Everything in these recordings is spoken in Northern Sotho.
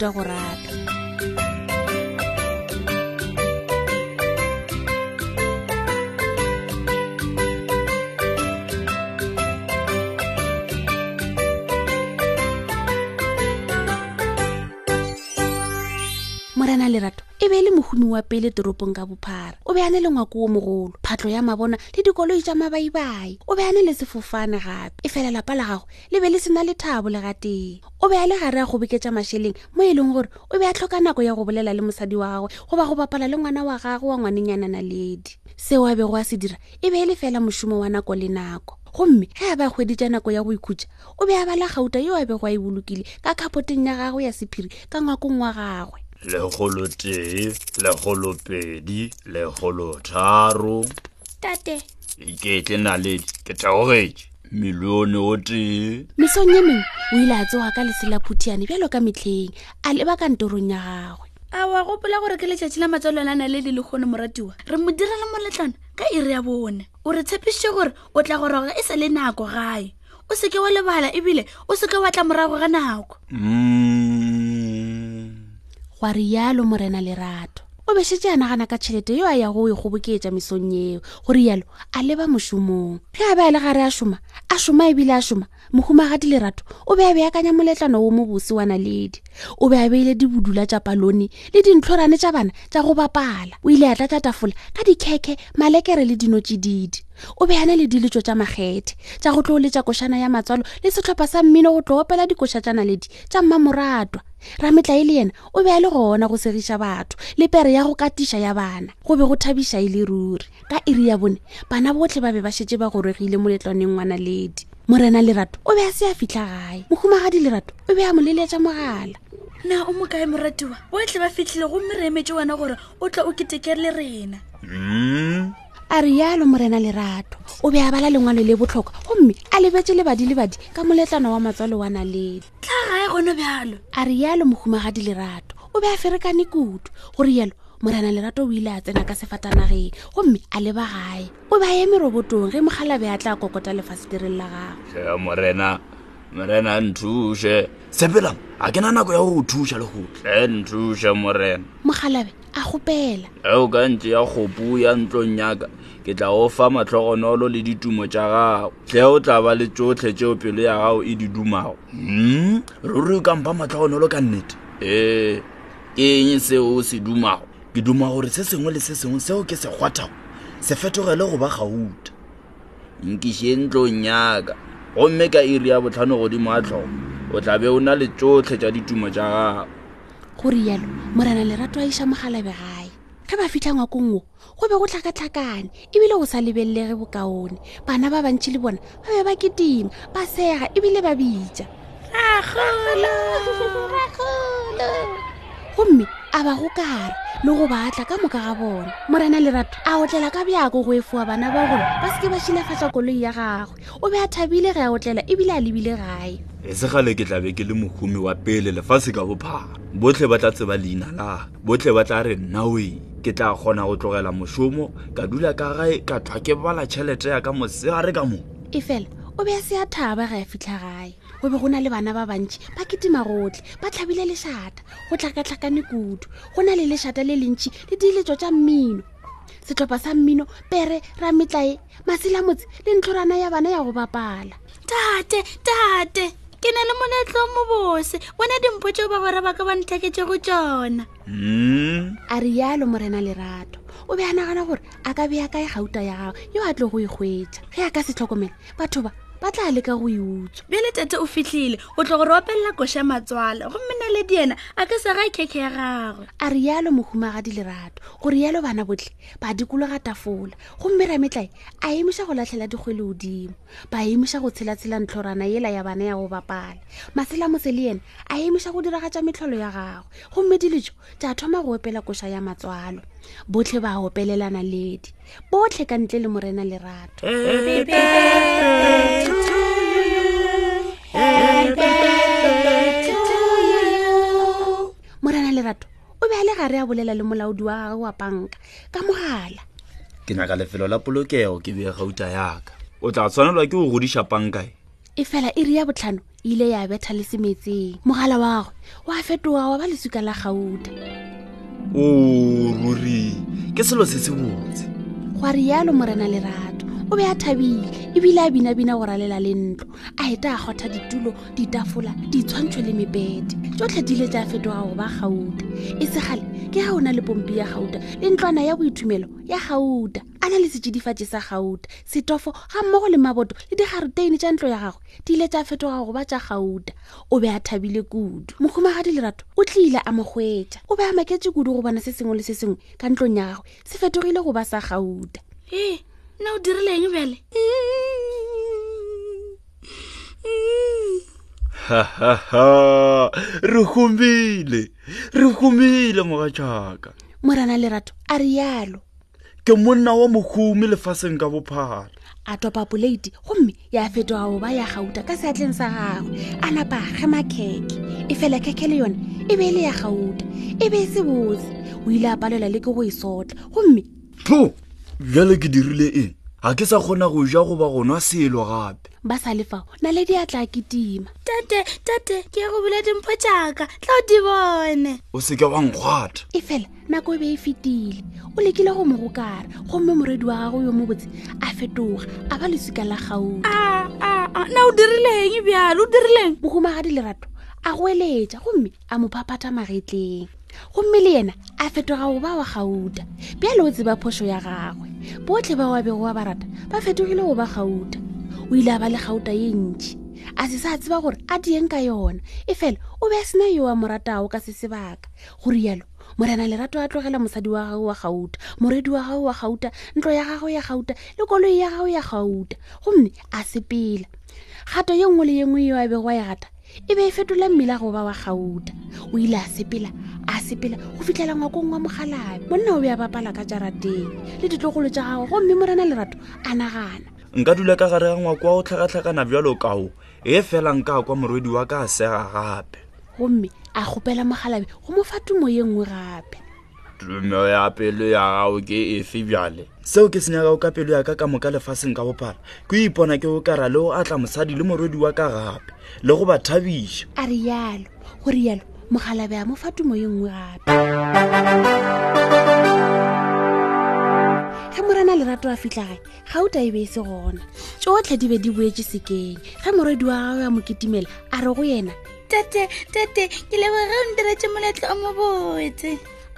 ta go rata morena lerato e be e le mohumi wa pele toropong ka bophara o be a ne le ngwako wo mogolo phatlo ya mabona le dikoloi tša mabaibai o be a ne le sefofane gape e fela lapa la gago le be le sena lethabo le gatee o be a le gare a go boketša mašeleng mo e leng gore o be a tlhoka nako ya go bolela le mosadi wa gagwe goba go bapala le ngwana wa gagwe wa ngwanenyana naledi seo a bego a se dira e be e le fela mošomo wa nako le nako gomme ge a ba hweditša nako ya go ikhutša o be a bala gauta yo a bego a e bolokile ka kgapoteng ya gagwe ya sephiri ka ngwakong wa gagwe legolo tee legolo pedi legolo tharo tate iketle naledi ke theogetše milione o tee mesong ye mengwe o ile a tsoga ka lesela phuthiane bjalo ka metlheng a leba ka ntorong ya gagwe a wa gopola gore ke letšatši la matswalo la nale le lekgono moratiwa re mo direla moletlana ka iri ya bone o re tshepišitše gore o tla goroga e sa le nako gae o seke wa lebala ebile o seke wa tla morago ga nako mm. gwa rialo morena lerato o bešetse a nagana ka tšhelete yo a yago o e kgoboketša mesong yeo go rialo a leba mošomong ge a be a le gare a šoma a šoma ebile a šoma mohumagadi lerato o be a beakanya moletlano wo mobose wa naledi o be a beile dibudula tša palone le dintlhorane tša bana tša go bapala o ile a tlatša tafola ka dikhekhe malekere le dinotšididi o be a na le diletšo tša makgethe tša go tlo letša košana ya matswalo le setlhopha sa mmino go tlo opela dikoša tša naledi tša mmamoratwa rametla e le yena o be a le gona go segiša batho le pere ya go katiša ya bana go be go thabiša e le ruri ka iri ya bone bana botlhe ba be ba šetse ba gorogile moletlwaneng wa naledi morena lerato o be a se a fitlha gae mohumagadi lerato o be a mo leletša mogala na o mo kae moratiwa botlhe ba fitlhile gomme re emetše wena gore o tla o ketekere le rena mm, a rialo morena lerato o be a bala lengwalo le botlhokwa gomme a lebetse lebadi lebadi ka moletlana wa matswalo wa naledi tla gae gone bjalo a rialo mohumagadi lerato o be a ferekane kudu go rialo morena lerato o ile a tsena ka sefatanageng gomme a leba gae o be a ye merobotong ge mogalabe a tla kokota lefasetereng la gagwe morena morena nthuše sepelang a ke na nako ya go thuša le go tle nthuše morena mogalabe a gopela ge o ka ntse ya kgopu ya ntlong yaka ke tla o fa matlhogonolo le ditumo tša gago tle o tla ba le tsotlhe tšeo pelo ya gago e di dumago mm? ruri o kampa matlhogonolo ka nnete ee ke eng seo o se dumago ke duma gore se sengwe le se sengwe seo ke se kgwathago se fetogele go ba gauta nkiše ntlong yaka gomme ka iri ya botlhano godimo a tlhogo o tla be o na le tsotlhe tša ditumo tša gago go rialo morena lerato a iša mogalabe gae ge ba fitlha ngwakong wo go be go tlhakatlhakane ebile go sa lebelelege bokaone bana ba bantšhi le bona ba be ba ketima ba sega ebile ba bitša gomme a ba go kara le go batla ka moka ga bona morena lerato a otlela ka bjako go efowa bana ba gona ba seke ba šilafatša koloi ya gagwe o be a thabile ge a otlela ebile a lebile gae e se gale ke tlabe ke le mohumi wa pele lefase ka bophara botlhe ba tla tseba leina la botlhe ba tla re nnawe ke tla kgona go tlogela mošomo ka dula ka gae ka thwa ke bala tšhelete ya ka mosegare ka moo e fela o be a se ya thaba ga ya fitlha gae go be go na le bana ba bantši ba ketima gotlhe ba tlhabile lešata go tlhakatlhakane kudu go na le lešata le lentši le diletso tša mmino setlhopha sa mmino pere rametlae motse le ntlhorana ya bana ya go bapala tate tate ke na le monetlo mo bose bona dimpho tseo ba bora ba ka ba ntlhaketse go tsona hmm? a rialo morena lerato o be a nagana gore a ka beya kae gauta ya gago yo a tlo go ikgwetsa e ge a ka se tlhokomela batho ba ba tla leka go iutswa e bjale tate o fitlhile o tlo gore opelela koša matswala gomme na le diena a ka sa ga ikgekge ya gagwe a rialo mohumagadi lerato gore yalo bana botlhe ba dikologa tafola gomme rametlae a emiša go latlhela dikgwele godimo ba emiša go tshelatshela ntlhorana yela ya bana ya go bapala masela mose le yena a emiša go diragatša metlholo ya gagwe gomme dilijo tša thoma go opela koša ya matswalo botlhe ba opelelana ledi botlhe ka ntle le morena lerato morena lerato o be a le gare a bolela le molaodi wa gagwe wa panka ka mogala ke nyaka lefelo la polokego ke bee gauta yaka o tla tshwanelwa ke go godiša pankae e fela e ri ya botlhano e ile ya betha le semetseng mogala wa gagwe wa fetoga wa ba lesuka la gauta o ruri ke selo se se botse gwa rialo morena lerato o be a thabile ebile a binabina go ralela le ntlo a eta a kgotha ditulo ditafola ditshwantšho le mebedi tsotlhe di ile tsa fetoga go ba gauta e segale ke ga o na le pompi ya gauta le ntlwana ya boithumelo ya gauta a na le setsidifatši sa gauta setofo ga mmogo le maboto le digaroteine tša ntlo ya gagwe di ile tsa fetoga go ba tša gauta o be a thabile kudu mohumagadi lerato o tlile a mokgwetša o be a maketse kudu go bona se sengwe le se sengwe ka ntlong ya gagwe se fetogile go ba sa gauta ee na o dirileng bjale hahaha re humile re humile moga jaaka morana lerato a rialo ke monna wa mohumi lefaseng ka bophara a topa poleiti gomme ya fetoga go ba ya gauta ka seatleng sa gagwe a napa gema kheke e fela kheke le yone e be e le ya gauta e be e se botse o ile a palelwa le ke go e sotla gomme tho bjale ke dirile eng ga ke sa kgona go ja goba gonwa selo gape ba sa le fao na le diatla ke tima tate tate ke go bula dimpho jaaka tla o di bone o seke wa nkgwatha e fela nako e be e fetile o lekile go mo gokara gomme moredi wa gago yo mobotse a fetoga a ba lesika la gauta a a na o dirileng ebjalo o dirileng mohumagadi lerato a go eletša gomme a mo phaphatha magetleng gomme le yena a fetoga go ba wa gauta bjale o tseba phošo ya gagwe botlhe ba wa bego wa ba rata ba fetogile go ba gauta o ile a ba le gauta ye ntši a se sa tseba gore a dieng ka yona e fela o be a sena yo a mo ratago ka se sebaka go rialo morena lerato a tlogela mosadi wa gago wa gauta moredi wa gago wa gauta ntlo ya gago ya gauta le koloi ya gago ya gauta gomme a sepela gato ye nngwe le ye nngwe yo a bego wa e gata e be e fetola mmila go ba wa gauta o ile a sepela a sepela go fitlhela ngwakong wa mogalabe monna o be a bapala ka jarateng le ditlogolo tša gago gomme morena lerato a nagana nka dula ka gare ga ngwako wa go tlhakatlhakana bjalo kao e fela nka kwa morwedi wa ka a sega gape gomme a kgopela mogalabe go mo fa tumo ye nngwe gape tumeo ya pelo ya gago ke efe bjale seo ke senyakago ka pelo ya ka ka moka lefaseng ka bophara ke o ipona ke o kara le go atla mosadi le morwedi wa ka gape le go ba thabiša a re yalo go re yalo mogalabe a mo fa tumo ye nngwe gape ge morena lerato a fitlha gae ga o ta e be e se gona tsotlhe di be di boetse sekeng ge morwedi wa gagwe ya mo ketimela a re go yena tate tate ke leboga ge o ndiretse moletlo o mobotse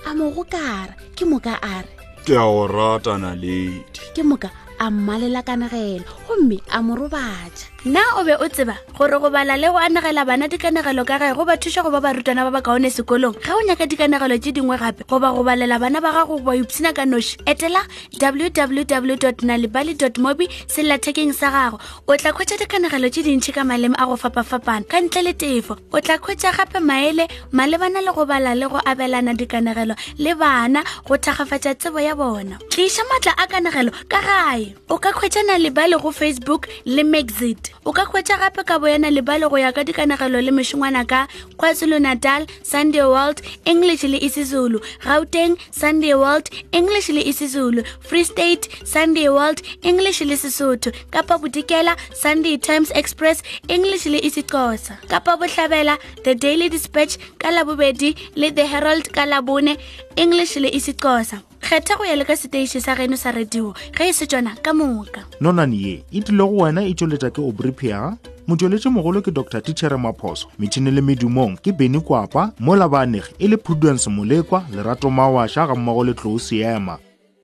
a mo go kara ke moka a re ke a go rata naledi ke moka a mmalela kanagelo gomme a mo robatša na o be o tseba gore go bala le go anagela bana dikanegelo ka gae go ba thuša go ba barutwana ba ba kaone sekolong ga o nyaka dikanegelo tše dingwe gape goba go balela bana ba gago ba ipsina ka noši etela www nalibali mobi sellathekeng sa gago o tla khwetša dikanegelo tše dintšhi ka maleme a go fapafapana ka ntle le tefo o tla khwetša gape maele malebana le go bala le go abelana dikanegelo le bana go thakgafatša tsebo ya bona tliša maatla a kanegelo ka gae o ka khwetša na lebale go facebook le maxit o ka khwetša gape ka boyana lebale go ya ka dikanegelo le mešongwana ka kwazulu-natal Sunday World, English le isiZulu, Gauteng, Sunday World, English le isiZulu, Free State, Sunday World, English le Sesotho, Kapa Bodikela, Sunday Times Express, English le isiXhosa, Kapa Bohlabela, The Daily Dispatch ka Labobedi le The Herald ka Labone, English le isiXhosa. kgetha go ya le ka seteiši sa geno sa radio ge e se tsona ka moka nonane ye e tlile go wena e tšweletša ke obripia motšweletši mogolo ke dr tichere maphoso metšhini le medumong ke beny kwapa mola baanegi e le prudence molekwa lerato mawaša ga mmogo le tlou seema